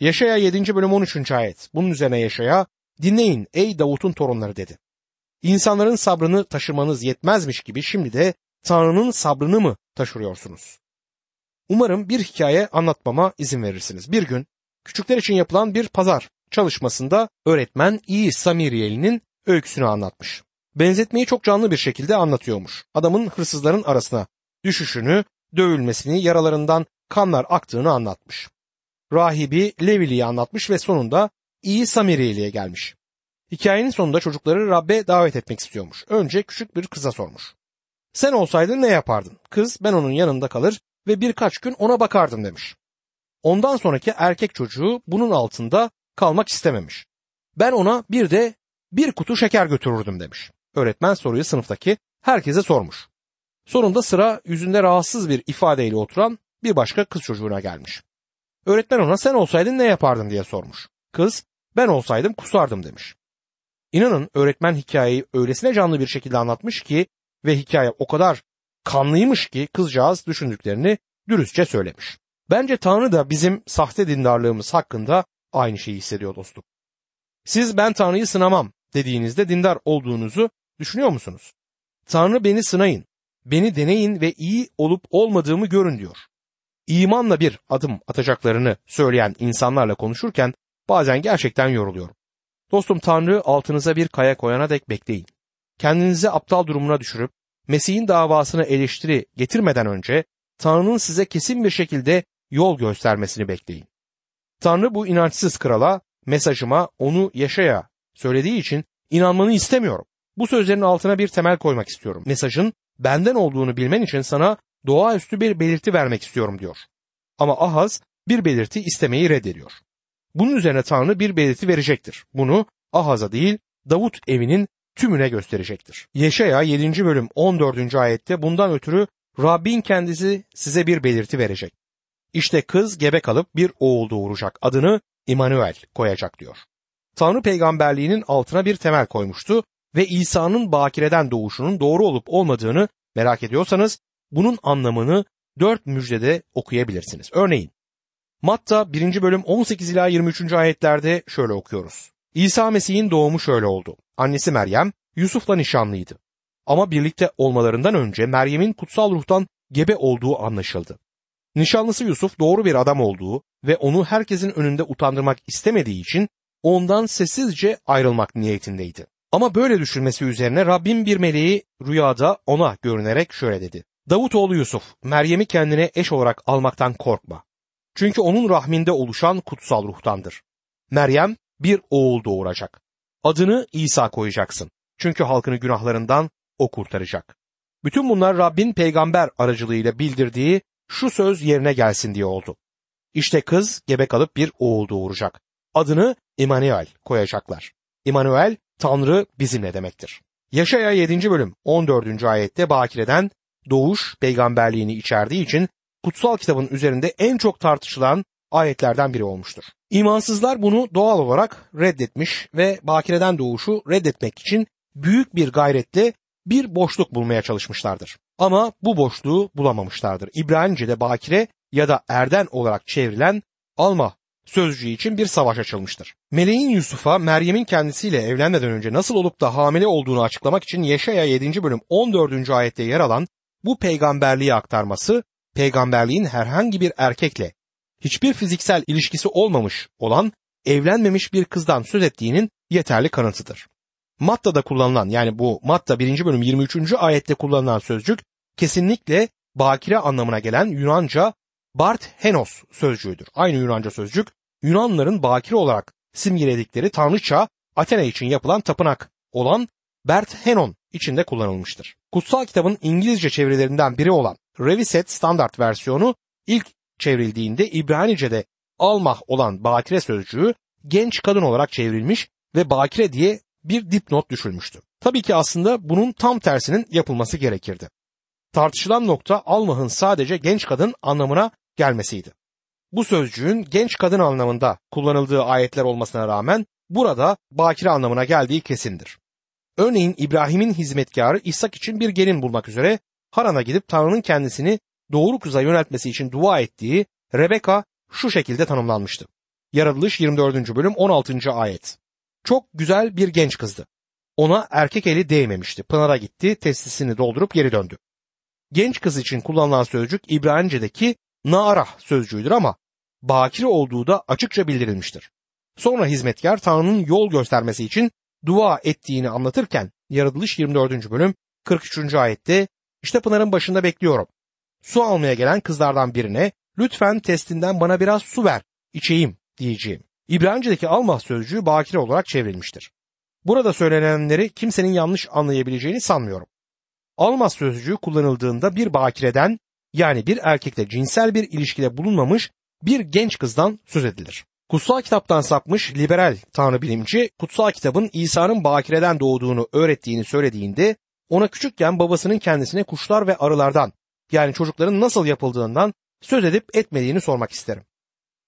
Yaşaya 7. bölüm 13. ayet. Bunun üzerine Yaşaya dinleyin ey Davut'un torunları dedi. İnsanların sabrını taşırmanız yetmezmiş gibi şimdi de Tanrı'nın sabrını mı taşırıyorsunuz? Umarım bir hikaye anlatmama izin verirsiniz. Bir gün küçükler için yapılan bir pazar çalışmasında öğretmen İyi Samiriyeli'nin öyküsünü anlatmış. Benzetmeyi çok canlı bir şekilde anlatıyormuş. Adamın hırsızların arasına düşüşünü, dövülmesini, yaralarından kanlar aktığını anlatmış. Rahibi Levili'yi anlatmış ve sonunda iyi Samiriyeli'ye gelmiş. Hikayenin sonunda çocukları Rab'be davet etmek istiyormuş. Önce küçük bir kıza sormuş. Sen olsaydın ne yapardın? Kız ben onun yanında kalır ve birkaç gün ona bakardım demiş. Ondan sonraki erkek çocuğu bunun altında kalmak istememiş. Ben ona bir de bir kutu şeker götürürdüm demiş. Öğretmen soruyu sınıftaki herkese sormuş. Sonunda sıra yüzünde rahatsız bir ifadeyle oturan bir başka kız çocuğuna gelmiş. Öğretmen ona sen olsaydın ne yapardın diye sormuş. Kız ben olsaydım kusardım demiş. İnanın öğretmen hikayeyi öylesine canlı bir şekilde anlatmış ki ve hikaye o kadar kanlıymış ki kızcağız düşündüklerini dürüstçe söylemiş. Bence Tanrı da bizim sahte dindarlığımız hakkında aynı şeyi hissediyor dostum. Siz ben Tanrı'yı sınamam dediğinizde dindar olduğunuzu düşünüyor musunuz? Tanrı beni sınayın, beni deneyin ve iyi olup olmadığımı görün diyor. İmanla bir adım atacaklarını söyleyen insanlarla konuşurken bazen gerçekten yoruluyorum. Dostum Tanrı altınıza bir kaya koyana dek bekleyin. Kendinizi aptal durumuna düşürüp Mesih'in davasını eleştiri getirmeden önce Tanrı'nın size kesin bir şekilde yol göstermesini bekleyin. Tanrı bu inançsız krala mesajıma onu yaşaya söylediği için inanmanı istemiyorum. Bu sözlerin altına bir temel koymak istiyorum. Mesajın benden olduğunu bilmen için sana doğaüstü bir belirti vermek istiyorum diyor. Ama Ahaz bir belirti istemeyi reddediyor. Bunun üzerine Tanrı bir belirti verecektir. Bunu Ahaz'a değil Davut evinin tümüne gösterecektir. Yeşaya 7. bölüm 14. ayette bundan ötürü Rabbin kendisi size bir belirti verecek. İşte kız gebe kalıp bir oğul doğuracak. Adını İmanuel koyacak diyor. Tanrı peygamberliğinin altına bir temel koymuştu ve İsa'nın bakireden doğuşunun doğru olup olmadığını merak ediyorsanız bunun anlamını dört müjdede okuyabilirsiniz. Örneğin Matta 1. bölüm 18 ila 23. ayetlerde şöyle okuyoruz. İsa Mesih'in doğumu şöyle oldu. Annesi Meryem Yusuf'la nişanlıydı. Ama birlikte olmalarından önce Meryem'in kutsal ruhtan gebe olduğu anlaşıldı. Nişanlısı Yusuf doğru bir adam olduğu ve onu herkesin önünde utandırmak istemediği için ondan sessizce ayrılmak niyetindeydi. Ama böyle düşünmesi üzerine Rabbim bir meleği rüyada ona görünerek şöyle dedi. Davutoğlu Yusuf, Meryem'i kendine eş olarak almaktan korkma. Çünkü onun rahminde oluşan kutsal ruhtandır. Meryem bir oğul doğuracak. Adını İsa koyacaksın. Çünkü halkını günahlarından o kurtaracak. Bütün bunlar Rabbin peygamber aracılığıyla bildirdiği şu söz yerine gelsin diye oldu. İşte kız gebe kalıp bir oğul doğuracak. Adını İmanuel koyacaklar. İmanuel Tanrı bizimle demektir. Yaşaya 7. bölüm 14. ayette bakireden doğuş peygamberliğini içerdiği için kutsal kitabın üzerinde en çok tartışılan ayetlerden biri olmuştur. İmansızlar bunu doğal olarak reddetmiş ve bakireden doğuşu reddetmek için büyük bir gayretle bir boşluk bulmaya çalışmışlardır. Ama bu boşluğu bulamamışlardır. İbranice'de bakire ya da erden olarak çevrilen alma sözcüğü için bir savaş açılmıştır. Meleğin Yusuf'a Meryem'in kendisiyle evlenmeden önce nasıl olup da hamile olduğunu açıklamak için Yeşaya 7. bölüm 14. ayette yer alan bu peygamberliği aktarması peygamberliğin herhangi bir erkekle hiçbir fiziksel ilişkisi olmamış olan evlenmemiş bir kızdan söz ettiğinin yeterli kanıtıdır. Matta'da kullanılan yani bu Matta 1. bölüm 23. ayette kullanılan sözcük kesinlikle bakire anlamına gelen Yunanca Bart Henos sözcüğüdür. Aynı Yunanca sözcük Yunanların bakire olarak simgeledikleri tanrıça Athena için yapılan tapınak olan Bert Henon içinde kullanılmıştır. Kutsal kitabın İngilizce çevirilerinden biri olan Reviset standart versiyonu ilk çevrildiğinde İbranice'de almah olan bakire sözcüğü genç kadın olarak çevrilmiş ve bakire diye bir dipnot düşülmüştü. Tabii ki aslında bunun tam tersinin yapılması gerekirdi. Tartışılan nokta almahın sadece genç kadın anlamına gelmesiydi. Bu sözcüğün genç kadın anlamında kullanıldığı ayetler olmasına rağmen burada bakire anlamına geldiği kesindir. Örneğin İbrahim'in hizmetkarı İshak için bir gelin bulmak üzere Haran'a gidip Tanrı'nın kendisini doğru kıza yöneltmesi için dua ettiği Rebeka şu şekilde tanımlanmıştı. Yaratılış 24. bölüm 16. ayet. Çok güzel bir genç kızdı. Ona erkek eli değmemişti. Pınar'a gitti, testisini doldurup geri döndü. Genç kız için kullanılan sözcük İbranice'deki naarah sözcüğüdür ama bakire olduğu da açıkça bildirilmiştir. Sonra hizmetkar Tanrı'nın yol göstermesi için dua ettiğini anlatırken Yaratılış 24. bölüm 43. ayette işte Pınar'ın başında bekliyorum. Su almaya gelen kızlardan birine lütfen testinden bana biraz su ver, içeyim diyeceğim. İbranice'deki alma sözcüğü bakire olarak çevrilmiştir. Burada söylenenleri kimsenin yanlış anlayabileceğini sanmıyorum. Almas sözcüğü kullanıldığında bir bakireden yani bir erkekle cinsel bir ilişkide bulunmamış bir genç kızdan söz edilir. Kutsal kitaptan sapmış liberal tanrı bilimci kutsal kitabın İsa'nın bakireden doğduğunu öğrettiğini söylediğinde ona küçükken babasının kendisine kuşlar ve arılardan yani çocukların nasıl yapıldığından söz edip etmediğini sormak isterim.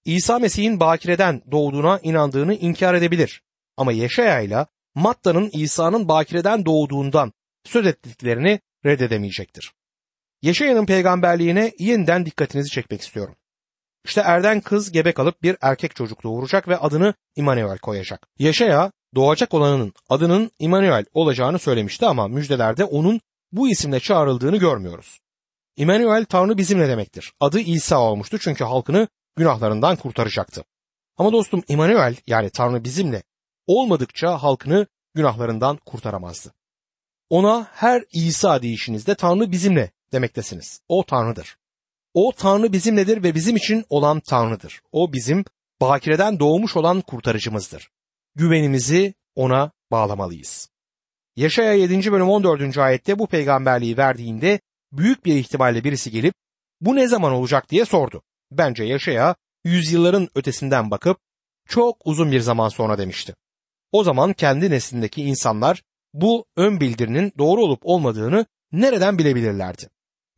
İsa Mesih'in bakireden doğduğuna inandığını inkar edebilir ama Yeşaya ile Matta'nın İsa'nın bakireden doğduğundan söz ettiklerini reddedemeyecektir. Yeşaya'nın peygamberliğine yeniden dikkatinizi çekmek istiyorum. İşte erden kız gebe kalıp bir erkek çocuk doğuracak ve adını İmanuel koyacak. Yaşaya doğacak olanın adının İmanuel olacağını söylemişti ama müjdelerde onun bu isimle çağrıldığını görmüyoruz. İmanuel Tanrı bizimle demektir. Adı İsa olmuştu çünkü halkını günahlarından kurtaracaktı. Ama dostum İmanuel yani Tanrı bizimle olmadıkça halkını günahlarından kurtaramazdı. Ona her İsa deyişinizde Tanrı bizimle demektesiniz. O Tanrı'dır. O Tanrı bizimledir ve bizim için olan Tanrı'dır. O bizim bakireden doğmuş olan kurtarıcımızdır. Güvenimizi ona bağlamalıyız. Yaşaya 7. bölüm 14. ayette bu peygamberliği verdiğinde büyük bir ihtimalle birisi gelip bu ne zaman olacak diye sordu. Bence Yaşaya yüzyılların ötesinden bakıp çok uzun bir zaman sonra demişti. O zaman kendi neslindeki insanlar bu ön bildirinin doğru olup olmadığını nereden bilebilirlerdi?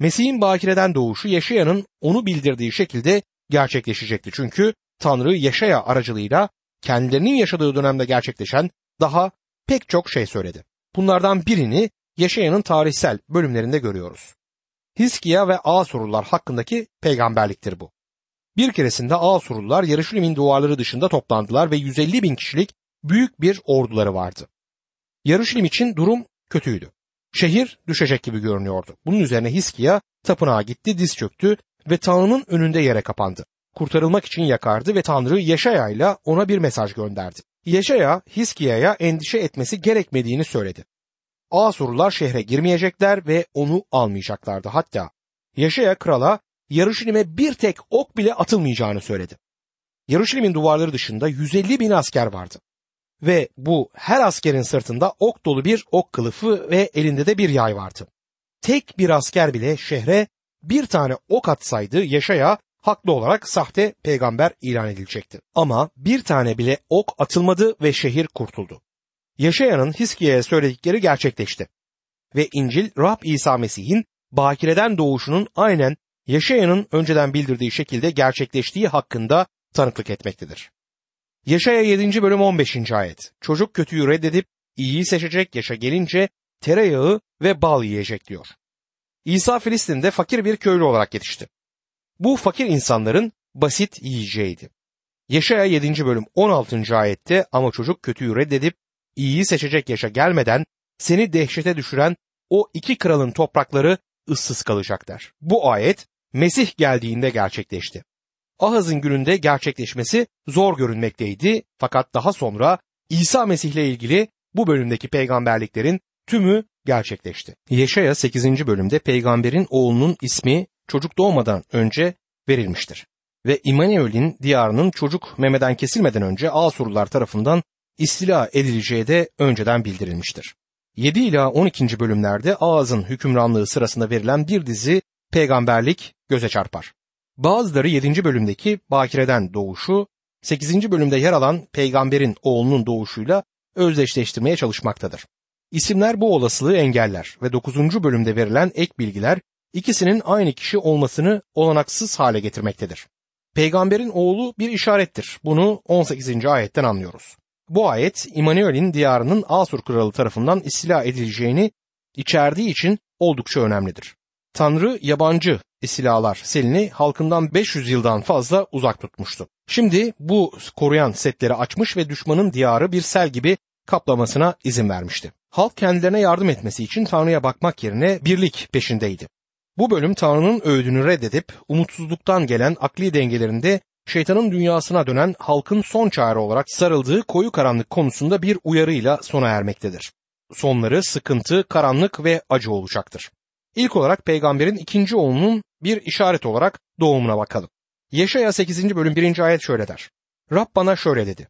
Mesih'in bakireden doğuşu Yaşaya'nın onu bildirdiği şekilde gerçekleşecekti. Çünkü Tanrı Yaşaya aracılığıyla kendilerinin yaşadığı dönemde gerçekleşen daha pek çok şey söyledi. Bunlardan birini Yaşaya'nın tarihsel bölümlerinde görüyoruz. Hiskiya ve Asurlular hakkındaki peygamberliktir bu. Bir keresinde Asurlular Yarışilim'in duvarları dışında toplandılar ve 150 bin kişilik büyük bir orduları vardı. Yarışilim için durum kötüydü. Şehir düşecek gibi görünüyordu. Bunun üzerine Hiskiya tapınağa gitti, diz çöktü ve Tanrı'nın önünde yere kapandı. Kurtarılmak için yakardı ve Tanrı Yaşaya ile ona bir mesaj gönderdi. Yaşaya Hiskiya'ya endişe etmesi gerekmediğini söyledi. Asurlular şehre girmeyecekler ve onu almayacaklardı. Hatta Yaşaya krala Yarışilim'e bir tek ok bile atılmayacağını söyledi. Yarışilim'in duvarları dışında 150 bin asker vardı ve bu her askerin sırtında ok dolu bir ok kılıfı ve elinde de bir yay vardı. Tek bir asker bile şehre bir tane ok atsaydı Yaşaya haklı olarak sahte peygamber ilan edilecekti. Ama bir tane bile ok atılmadı ve şehir kurtuldu. Yaşaya'nın Hiskiye'ye söyledikleri gerçekleşti. Ve İncil Rab İsa Mesih'in bakireden doğuşunun aynen Yaşaya'nın önceden bildirdiği şekilde gerçekleştiği hakkında tanıklık etmektedir. Yaşaya 7. bölüm 15. ayet. Çocuk kötüyü reddedip iyiyi seçecek yaşa gelince tereyağı ve bal yiyecek diyor. İsa Filistin'de fakir bir köylü olarak yetişti. Bu fakir insanların basit yiyeceğiydi. Yaşaya 7. bölüm 16. ayette ama çocuk kötüyü reddedip iyiyi seçecek yaşa gelmeden seni dehşete düşüren o iki kralın toprakları ıssız kalacaklar. Bu ayet Mesih geldiğinde gerçekleşti. Ahaz'ın gününde gerçekleşmesi zor görünmekteydi fakat daha sonra İsa Mesih ile ilgili bu bölümdeki peygamberliklerin tümü gerçekleşti. Yeşaya 8. bölümde peygamberin oğlunun ismi çocuk doğmadan önce verilmiştir. Ve İmanuel'in diyarının çocuk memeden kesilmeden önce Asurlular tarafından istila edileceği de önceden bildirilmiştir. 7 ila 12. bölümlerde Ağaz'ın hükümranlığı sırasında verilen bir dizi peygamberlik göze çarpar. Bazıları 7. bölümdeki bakireden doğuşu, 8. bölümde yer alan peygamberin oğlunun doğuşuyla özdeşleştirmeye çalışmaktadır. İsimler bu olasılığı engeller ve 9. bölümde verilen ek bilgiler ikisinin aynı kişi olmasını olanaksız hale getirmektedir. Peygamberin oğlu bir işarettir. Bunu 18. ayetten anlıyoruz. Bu ayet İmanuel'in diyarının Asur kralı tarafından istila edileceğini içerdiği için oldukça önemlidir. Tanrı yabancı istilalar selini halkından 500 yıldan fazla uzak tutmuştu. Şimdi bu koruyan setleri açmış ve düşmanın diyarı bir sel gibi kaplamasına izin vermişti. Halk kendilerine yardım etmesi için Tanrı'ya bakmak yerine birlik peşindeydi. Bu bölüm Tanrı'nın öğüdünü reddedip umutsuzluktan gelen akli dengelerinde şeytanın dünyasına dönen halkın son çare olarak sarıldığı koyu karanlık konusunda bir uyarıyla sona ermektedir. Sonları sıkıntı, karanlık ve acı olacaktır. İlk olarak peygamberin ikinci oğlunun bir işaret olarak doğumuna bakalım. Yeşaya 8. bölüm 1. ayet şöyle der. Rab bana şöyle dedi.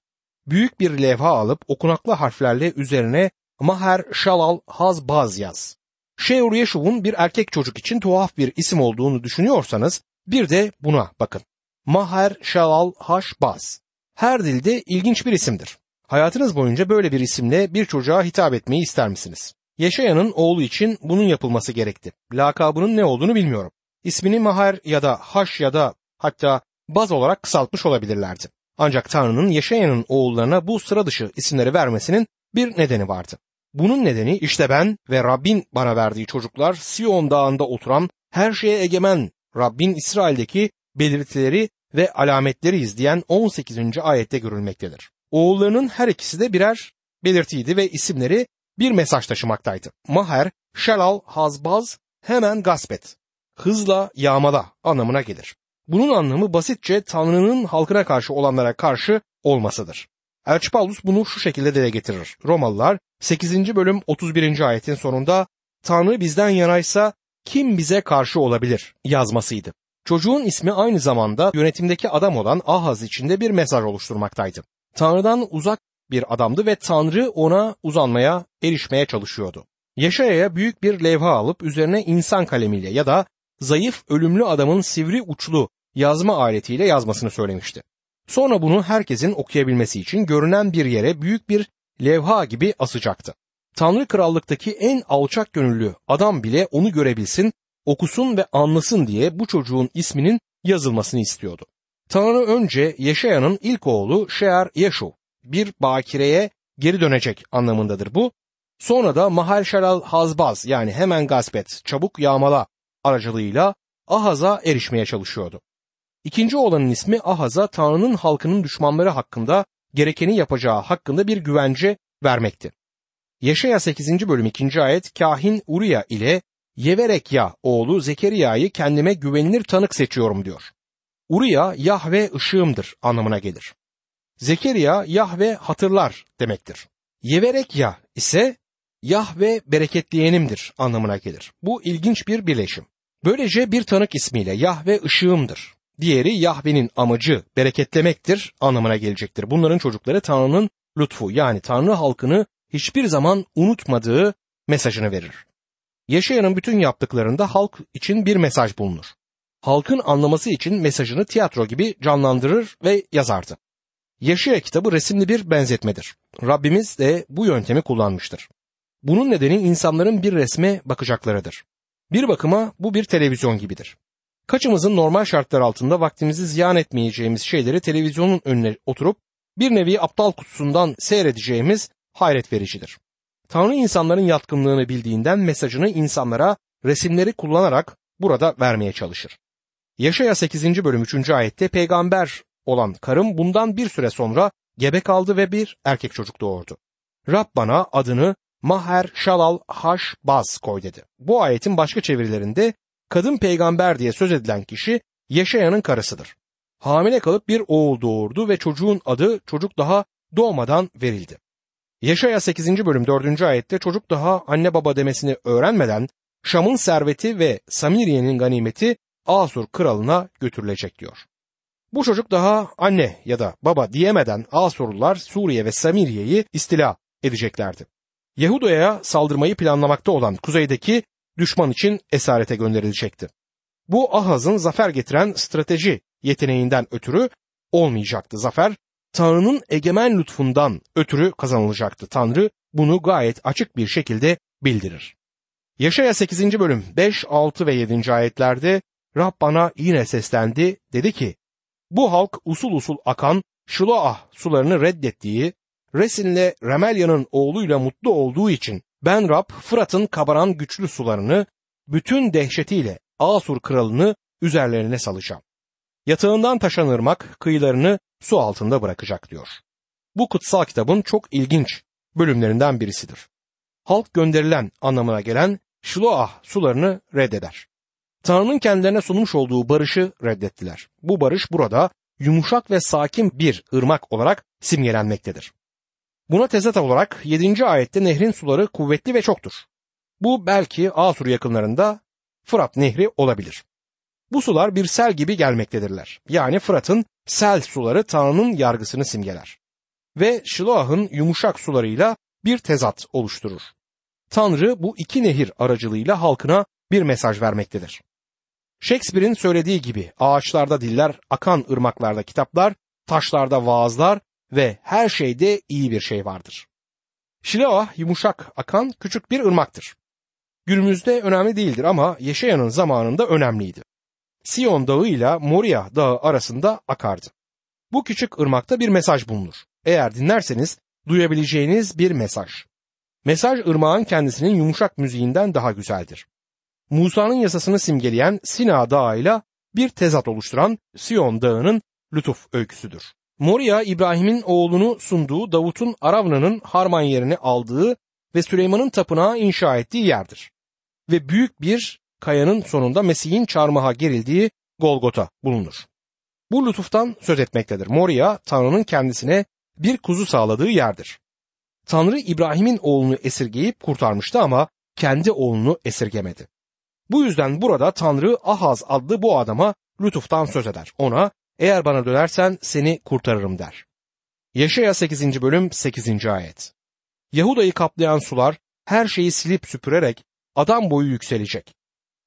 Büyük bir levha alıp okunaklı harflerle üzerine Maher Şalal Hazbaz yaz. Şeur Yeşuv'un bir erkek çocuk için tuhaf bir isim olduğunu düşünüyorsanız bir de buna bakın. Maher Şalal Haşbaz. Her dilde ilginç bir isimdir. Hayatınız boyunca böyle bir isimle bir çocuğa hitap etmeyi ister misiniz? Yaşayanın oğlu için bunun yapılması gerekti. Lakabının ne olduğunu bilmiyorum. İsmini Maher ya da Haş ya da hatta Baz olarak kısaltmış olabilirlerdi. Ancak Tanrı'nın Yaşayan'ın oğullarına bu sıra dışı isimleri vermesinin bir nedeni vardı. Bunun nedeni işte ben ve Rabbin bana verdiği çocuklar Siyon dağında oturan her şeye egemen Rabbin İsrail'deki belirtileri ve alametleri izleyen 18. ayette görülmektedir. Oğullarının her ikisi de birer belirtiydi ve isimleri bir mesaj taşımaktaydı. Maher, Şelal, Hazbaz, hemen gasp et. Hızla yağmala anlamına gelir. Bunun anlamı basitçe Tanrı'nın halkına karşı olanlara karşı olmasıdır. Elçi Paulus bunu şu şekilde dile getirir. Romalılar 8. bölüm 31. ayetin sonunda Tanrı bizden yanaysa kim bize karşı olabilir yazmasıydı. Çocuğun ismi aynı zamanda yönetimdeki adam olan Ahaz içinde bir mesaj oluşturmaktaydı. Tanrı'dan uzak bir adamdı ve Tanrı ona uzanmaya, erişmeye çalışıyordu. Yaşaya'ya büyük bir levha alıp üzerine insan kalemiyle ya da zayıf ölümlü adamın sivri uçlu yazma aletiyle yazmasını söylemişti. Sonra bunu herkesin okuyabilmesi için görünen bir yere büyük bir levha gibi asacaktı. Tanrı krallıktaki en alçak gönüllü adam bile onu görebilsin, okusun ve anlasın diye bu çocuğun isminin yazılmasını istiyordu. Tanrı önce Yeşaya'nın ilk oğlu Şear Yeşu bir bakireye geri dönecek anlamındadır bu. Sonra da Mahal Şalal Hazbaz yani hemen gasp çabuk yağmala aracılığıyla Ahaz'a erişmeye çalışıyordu. İkinci oğlanın ismi Ahaz'a Tanrı'nın halkının düşmanları hakkında gerekeni yapacağı hakkında bir güvence vermekti. Yaşaya 8. bölüm 2. ayet kahin Uriya ile Yeverekya oğlu Zekeriya'yı kendime güvenilir tanık seçiyorum diyor. Uriya Yahve ışığımdır anlamına gelir. Zekeriya Yahve hatırlar demektir. Yeverekya ise Yahve bereketleyenimdir anlamına gelir. Bu ilginç bir birleşim. Böylece bir tanık ismiyle Yahve ışığımdır. Diğeri Yahve'nin amacı bereketlemektir anlamına gelecektir. Bunların çocukları Tanrı'nın lütfu yani Tanrı halkını hiçbir zaman unutmadığı mesajını verir. Yaşayanın bütün yaptıklarında halk için bir mesaj bulunur. Halkın anlaması için mesajını tiyatro gibi canlandırır ve yazardı. Yaşaya kitabı resimli bir benzetmedir. Rabbimiz de bu yöntemi kullanmıştır. Bunun nedeni insanların bir resme bakacaklarıdır. Bir bakıma bu bir televizyon gibidir. Kaçımızın normal şartlar altında vaktimizi ziyan etmeyeceğimiz şeyleri televizyonun önüne oturup bir nevi aptal kutusundan seyredeceğimiz hayret vericidir. Tanrı insanların yatkınlığını bildiğinden mesajını insanlara resimleri kullanarak burada vermeye çalışır. Yaşaya 8. bölüm 3. ayette peygamber olan karım bundan bir süre sonra gebe kaldı ve bir erkek çocuk doğurdu. Rab bana adını Maher Şalal Haş Baz koy dedi. Bu ayetin başka çevirilerinde kadın peygamber diye söz edilen kişi Yaşayan'ın karısıdır. Hamile kalıp bir oğul doğurdu ve çocuğun adı çocuk daha doğmadan verildi. Yaşaya 8. bölüm 4. ayette çocuk daha anne baba demesini öğrenmeden Şam'ın serveti ve Samiriye'nin ganimeti Asur kralına götürülecek diyor. Bu çocuk daha anne ya da baba diyemeden Asurlular Suriye ve Samiriye'yi istila edeceklerdi. Yahuda'ya saldırmayı planlamakta olan kuzeydeki düşman için esarete gönderilecekti. Bu Ahaz'ın zafer getiren strateji yeteneğinden ötürü olmayacaktı. Zafer Tanrı'nın egemen lütfundan ötürü kazanılacaktı. Tanrı bunu gayet açık bir şekilde bildirir. Yaşaya 8. bölüm 5, 6 ve 7. ayetlerde Rab bana yine seslendi. Dedi ki, bu halk usul usul akan Şuloah sularını reddettiği, Resin'le Remelya'nın oğluyla mutlu olduğu için ben Rab Fırat'ın kabaran güçlü sularını, bütün dehşetiyle Asur kralını üzerlerine salacağım. Yatağından taşan ırmak kıyılarını su altında bırakacak diyor. Bu kutsal kitabın çok ilginç bölümlerinden birisidir. Halk gönderilen anlamına gelen Şiloah sularını reddeder. Tanrı'nın kendilerine sunmuş olduğu barışı reddettiler. Bu barış burada yumuşak ve sakin bir ırmak olarak simgelenmektedir. Buna tezat olarak 7. ayette nehrin suları kuvvetli ve çoktur. Bu belki Asur yakınlarında Fırat Nehri olabilir. Bu sular bir sel gibi gelmektedirler. Yani Fırat'ın sel suları Tanrı'nın yargısını simgeler. Ve Şiloah'ın yumuşak sularıyla bir tezat oluşturur. Tanrı bu iki nehir aracılığıyla halkına bir mesaj vermektedir. Shakespeare'in söylediği gibi ağaçlarda diller, akan ırmaklarda kitaplar, taşlarda vaazlar ve her şeyde iyi bir şey vardır. Şiloah yumuşak akan küçük bir ırmaktır. Günümüzde önemli değildir ama Yeşaya'nın zamanında önemliydi. Sion Dağı ile Moria Dağı arasında akardı. Bu küçük ırmakta bir mesaj bulunur. Eğer dinlerseniz duyabileceğiniz bir mesaj. Mesaj ırmağın kendisinin yumuşak müziğinden daha güzeldir. Musa'nın yasasını simgeleyen Sina Dağı ile bir tezat oluşturan Sion Dağı'nın lütuf öyküsüdür. Moria İbrahim'in oğlunu sunduğu Davut'un Aravna'nın Harman yerini aldığı ve Süleyman'ın tapınağı inşa ettiği yerdir. Ve büyük bir kayanın sonunda Mesih'in çarmıha gerildiği Golgota bulunur. Bu lütuftan söz etmektedir. Moria Tanrı'nın kendisine bir kuzu sağladığı yerdir. Tanrı İbrahim'in oğlunu esirgeyip kurtarmıştı ama kendi oğlunu esirgemedi. Bu yüzden burada Tanrı Ahaz adlı bu adama lütuftan söz eder. Ona eğer bana dönersen seni kurtarırım der. Yaşaya 8. bölüm 8. ayet. Yahuda'yı kaplayan sular her şeyi silip süpürerek adam boyu yükselecek.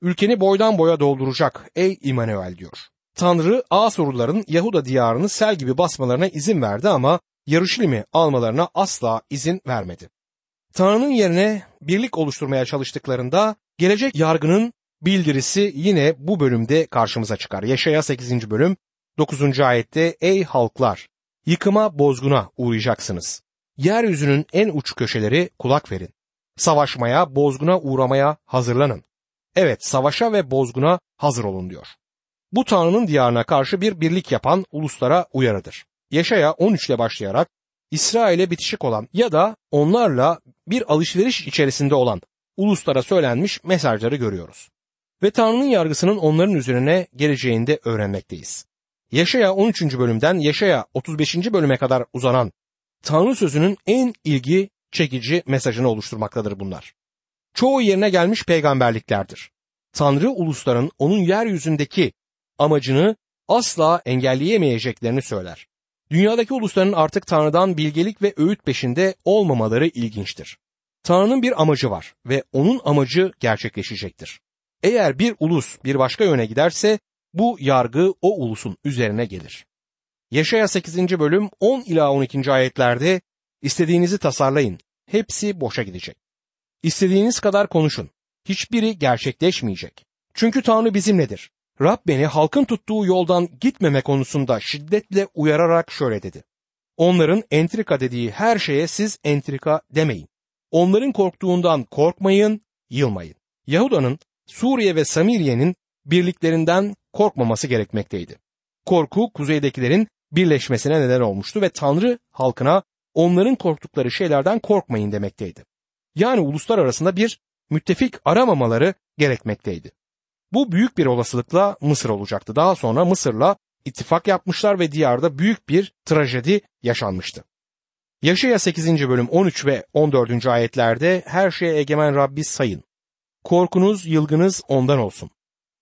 Ülkeni boydan boya dolduracak ey İmanuel diyor. Tanrı Asurluların Yahuda diyarını sel gibi basmalarına izin verdi ama Yarışilim'i almalarına asla izin vermedi. Tanrı'nın yerine birlik oluşturmaya çalıştıklarında gelecek yargının bildirisi yine bu bölümde karşımıza çıkar. Yaşaya 8. bölüm 9. ayette ey halklar yıkıma bozguna uğrayacaksınız. Yeryüzünün en uç köşeleri kulak verin. Savaşmaya, bozguna uğramaya hazırlanın. Evet, savaşa ve bozguna hazır olun diyor. Bu Tanrı'nın diyarına karşı bir birlik yapan uluslara uyarıdır. Yaşaya 13 ile başlayarak İsrail'e bitişik olan ya da onlarla bir alışveriş içerisinde olan uluslara söylenmiş mesajları görüyoruz. Ve Tanrı'nın yargısının onların üzerine geleceğini de öğrenmekteyiz. Yaşaya 13. bölümden Yaşaya 35. bölüme kadar uzanan Tanrı sözünün en ilgi çekici mesajını oluşturmaktadır bunlar. Çoğu yerine gelmiş peygamberliklerdir. Tanrı ulusların onun yeryüzündeki amacını asla engelleyemeyeceklerini söyler. Dünyadaki ulusların artık Tanrı'dan bilgelik ve öğüt peşinde olmamaları ilginçtir. Tanrı'nın bir amacı var ve onun amacı gerçekleşecektir. Eğer bir ulus bir başka yöne giderse bu yargı o ulusun üzerine gelir. Yaşaya 8. bölüm 10 ila 12. ayetlerde istediğinizi tasarlayın. Hepsi boşa gidecek. İstediğiniz kadar konuşun. Hiçbiri gerçekleşmeyecek. Çünkü Tanrı bizimledir. Rab beni halkın tuttuğu yoldan gitmeme konusunda şiddetle uyararak şöyle dedi. Onların entrika dediği her şeye siz entrika demeyin. Onların korktuğundan korkmayın, yılmayın. Yahuda'nın Suriye ve Samiriye'nin birliklerinden korkmaması gerekmekteydi. Korku kuzeydekilerin birleşmesine neden olmuştu ve Tanrı halkına onların korktukları şeylerden korkmayın demekteydi. Yani uluslar arasında bir müttefik aramamaları gerekmekteydi. Bu büyük bir olasılıkla Mısır olacaktı. Daha sonra Mısır'la ittifak yapmışlar ve diyarda büyük bir trajedi yaşanmıştı. Yaşaya 8. bölüm 13 ve 14. ayetlerde her şeye egemen Rabbi sayın. Korkunuz, yılgınız ondan olsun.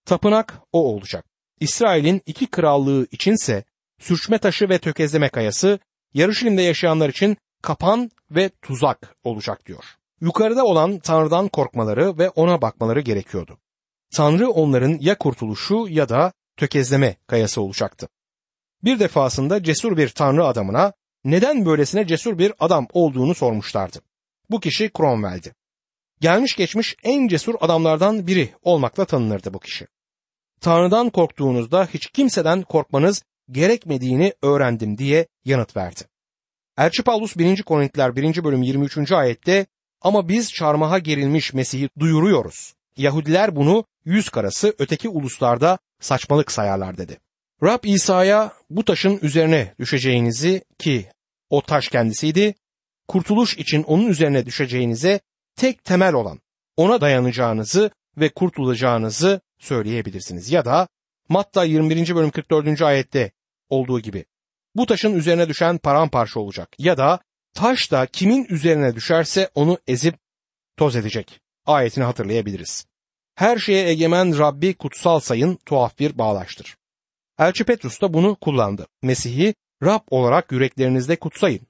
Tapınak o olacak. İsrail'in iki krallığı içinse sürçme taşı ve tökezleme kayası, Yarışilim'de yaşayanlar için kapan ve tuzak olacak diyor. Yukarıda olan Tanrı'dan korkmaları ve ona bakmaları gerekiyordu. Tanrı onların ya kurtuluşu ya da tökezleme kayası olacaktı. Bir defasında cesur bir Tanrı adamına neden böylesine cesur bir adam olduğunu sormuşlardı. Bu kişi Cromwell'di. Gelmiş geçmiş en cesur adamlardan biri olmakla tanınırdı bu kişi. Tanrı'dan korktuğunuzda hiç kimseden korkmanız gerekmediğini öğrendim diye yanıt verdi. Elçi Paulus 1. Korintiler 1. bölüm 23. ayette ama biz çarmıha gerilmiş Mesih'i duyuruyoruz. Yahudiler bunu yüz karası öteki uluslarda saçmalık sayarlar dedi. Rab İsa'ya bu taşın üzerine düşeceğinizi ki o taş kendisiydi, kurtuluş için onun üzerine düşeceğinize tek temel olan ona dayanacağınızı ve kurtulacağınızı söyleyebilirsiniz. Ya da Matta 21. bölüm 44. ayette olduğu gibi bu taşın üzerine düşen paramparça olacak ya da taş da kimin üzerine düşerse onu ezip toz edecek. Ayetini hatırlayabiliriz. Her şeye egemen Rabbi kutsal sayın tuhaf bir bağlaştır. Elçi Petrus da bunu kullandı. Mesih'i Rab olarak yüreklerinizde kutsayın.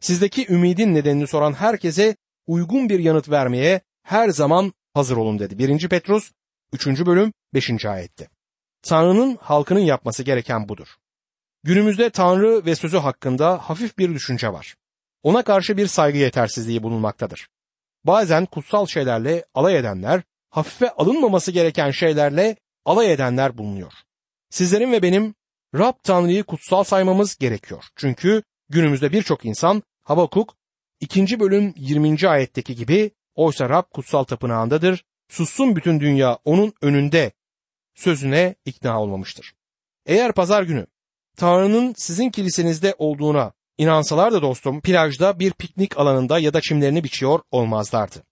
Sizdeki ümidin nedenini soran herkese uygun bir yanıt vermeye her zaman hazır olun dedi. 1. Petrus 3. bölüm 5. ayette. Tanrı'nın halkının yapması gereken budur. Günümüzde Tanrı ve sözü hakkında hafif bir düşünce var. Ona karşı bir saygı yetersizliği bulunmaktadır. Bazen kutsal şeylerle alay edenler, hafife alınmaması gereken şeylerle alay edenler bulunuyor. Sizlerin ve benim Rab Tanrı'yı kutsal saymamız gerekiyor. Çünkü günümüzde birçok insan Habakuk 2. bölüm 20. ayetteki gibi oysa Rab kutsal tapınağındadır, sussun bütün dünya onun önünde sözüne ikna olmamıştır. Eğer pazar günü Tanrı'nın sizin kilisenizde olduğuna inansalar da dostum plajda bir piknik alanında ya da çimlerini biçiyor olmazlardı.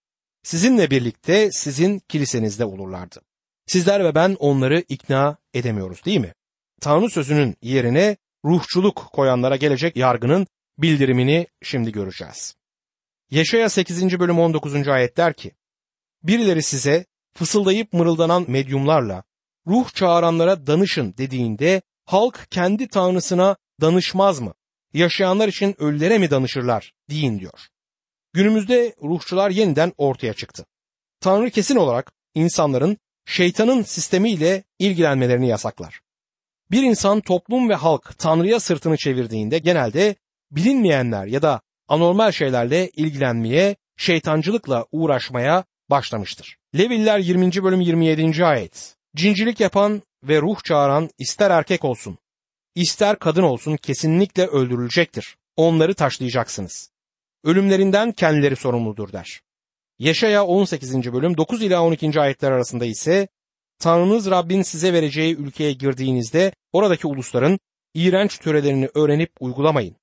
Sizinle birlikte sizin kilisenizde olurlardı. Sizler ve ben onları ikna edemiyoruz değil mi? Tanrı sözünün yerine ruhçuluk koyanlara gelecek yargının bildirimini şimdi göreceğiz. Yaşaya 8. bölüm 19. ayet der ki, Birileri size fısıldayıp mırıldanan medyumlarla ruh çağıranlara danışın dediğinde halk kendi tanrısına danışmaz mı? Yaşayanlar için ölülere mi danışırlar deyin diyor. Günümüzde ruhçular yeniden ortaya çıktı. Tanrı kesin olarak insanların şeytanın sistemiyle ilgilenmelerini yasaklar. Bir insan toplum ve halk Tanrı'ya sırtını çevirdiğinde genelde bilinmeyenler ya da anormal şeylerle ilgilenmeye, şeytancılıkla uğraşmaya başlamıştır. Leviller 20. bölüm 27. ayet. Cincilik yapan ve ruh çağıran ister erkek olsun, ister kadın olsun kesinlikle öldürülecektir. Onları taşlayacaksınız. Ölümlerinden kendileri sorumludur der. Yaşaya 18. bölüm 9 ila 12. ayetler arasında ise Tanrınız Rabbin size vereceği ülkeye girdiğinizde oradaki ulusların iğrenç törelerini öğrenip uygulamayın.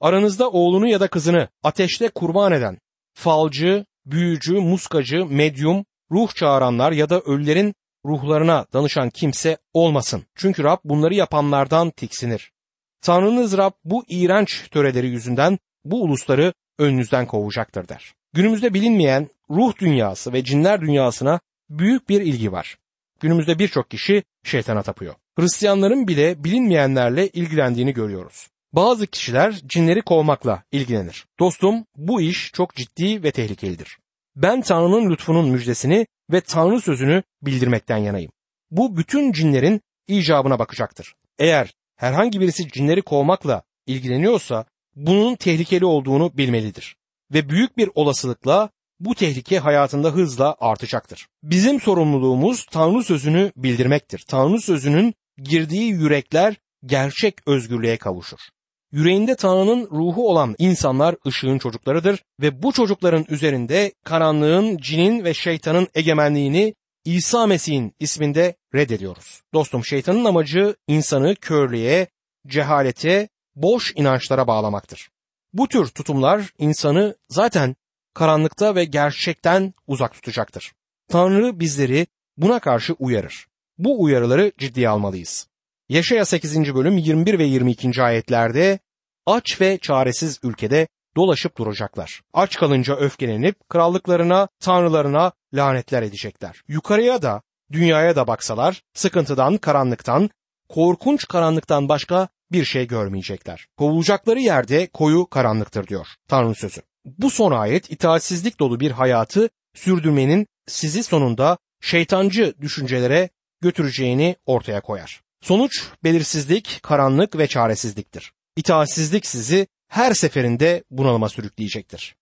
Aranızda oğlunu ya da kızını ateşte kurban eden, falcı, büyücü, muskacı, medyum, ruh çağıranlar ya da ölülerin ruhlarına danışan kimse olmasın. Çünkü Rab bunları yapanlardan tiksinir. Tanrınız Rab bu iğrenç töreleri yüzünden bu ulusları önünüzden kovacaktır der. Günümüzde bilinmeyen ruh dünyası ve cinler dünyasına büyük bir ilgi var. Günümüzde birçok kişi şeytana tapıyor. Hristiyanların bile bilinmeyenlerle ilgilendiğini görüyoruz. Bazı kişiler cinleri kovmakla ilgilenir. Dostum bu iş çok ciddi ve tehlikelidir. Ben Tanrı'nın lütfunun müjdesini ve Tanrı sözünü bildirmekten yanayım. Bu bütün cinlerin icabına bakacaktır. Eğer herhangi birisi cinleri kovmakla ilgileniyorsa bunun tehlikeli olduğunu bilmelidir. Ve büyük bir olasılıkla bu tehlike hayatında hızla artacaktır. Bizim sorumluluğumuz Tanrı sözünü bildirmektir. Tanrı sözünün girdiği yürekler gerçek özgürlüğe kavuşur. Yüreğinde Tanrı'nın ruhu olan insanlar ışığın çocuklarıdır ve bu çocukların üzerinde karanlığın, cinin ve şeytanın egemenliğini İsa Mesih'in isminde reddediyoruz. Dostum şeytanın amacı insanı körlüğe, cehalete, boş inançlara bağlamaktır. Bu tür tutumlar insanı zaten karanlıkta ve gerçekten uzak tutacaktır. Tanrı bizleri buna karşı uyarır. Bu uyarıları ciddiye almalıyız. Yaşaya 8. bölüm 21 ve 22. ayetlerde aç ve çaresiz ülkede dolaşıp duracaklar. Aç kalınca öfkelenip krallıklarına, tanrılarına lanetler edecekler. Yukarıya da, dünyaya da baksalar sıkıntıdan, karanlıktan, korkunç karanlıktan başka bir şey görmeyecekler. Kovulacakları yerde koyu karanlıktır diyor Tanrı sözü. Bu son ayet itaatsizlik dolu bir hayatı sürdürmenin sizi sonunda şeytancı düşüncelere götüreceğini ortaya koyar. Sonuç belirsizlik, karanlık ve çaresizliktir. İtaatsizlik sizi her seferinde bunalıma sürükleyecektir.